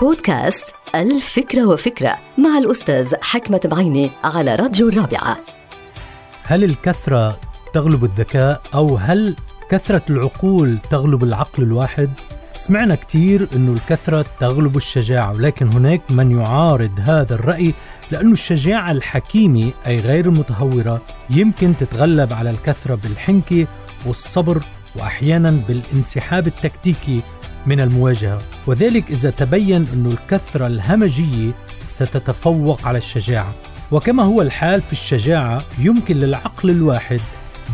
بودكاست الفكرة وفكرة مع الأستاذ حكمة بعيني على راديو الرابعة هل الكثرة تغلب الذكاء أو هل كثرة العقول تغلب العقل الواحد؟ سمعنا كثير أنه الكثرة تغلب الشجاعة ولكن هناك من يعارض هذا الرأي لأن الشجاعة الحكيمة أي غير المتهورة يمكن تتغلب على الكثرة بالحنكة والصبر وأحيانا بالانسحاب التكتيكي من المواجهة. وذلك إذا تبين أن الكثرة الهمجية ستتفوق على الشجاعة. وكما هو الحال في الشجاعة يمكن للعقل الواحد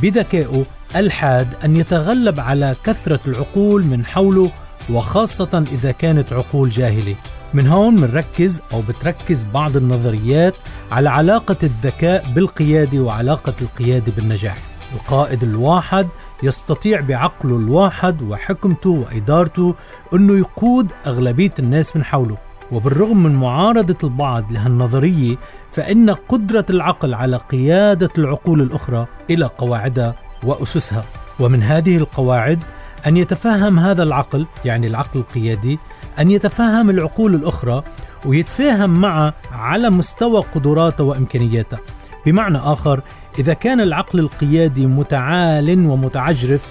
بذكائه الحاد أن يتغلب على كثرة العقول من حوله وخاصة إذا كانت عقول جاهلة. من هون منركز أو بتركز بعض النظريات على علاقة الذكاء بالقيادة وعلاقة القيادة بالنجاح. القائد الواحد يستطيع بعقله الواحد وحكمته وإدارته أنه يقود أغلبية الناس من حوله. وبالرغم من معارضة البعض لهالنظرية فإن قدرة العقل على قيادة العقول الأخرى إلى قواعدها وأسسها. ومن هذه القواعد أن يتفهم هذا العقل يعني العقل القيادي أن يتفهم العقول الأخرى ويتفاهم معها على مستوى قدراته وإمكانياته. بمعنى آخر إذا كان العقل القيادي متعال ومتعجرف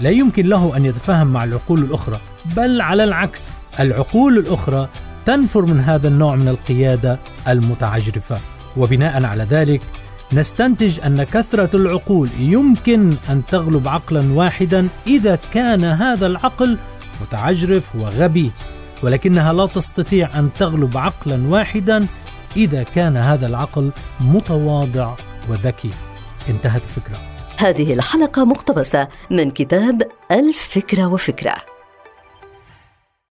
لا يمكن له أن يتفاهم مع العقول الأخرى بل على العكس العقول الأخرى تنفر من هذا النوع من القيادة المتعجرفة. وبناء على ذلك نستنتج أن كثرة العقول يمكن أن تغلب عقلا واحدا إذا كان هذا العقل متعجرف وغبي ولكنها لا تستطيع أن تغلب عقلا واحدا إذا كان هذا العقل متواضع وذكي. انتهت الفكرة. هذه الحلقة مقتبسة من كتاب الفكرة وفكرة.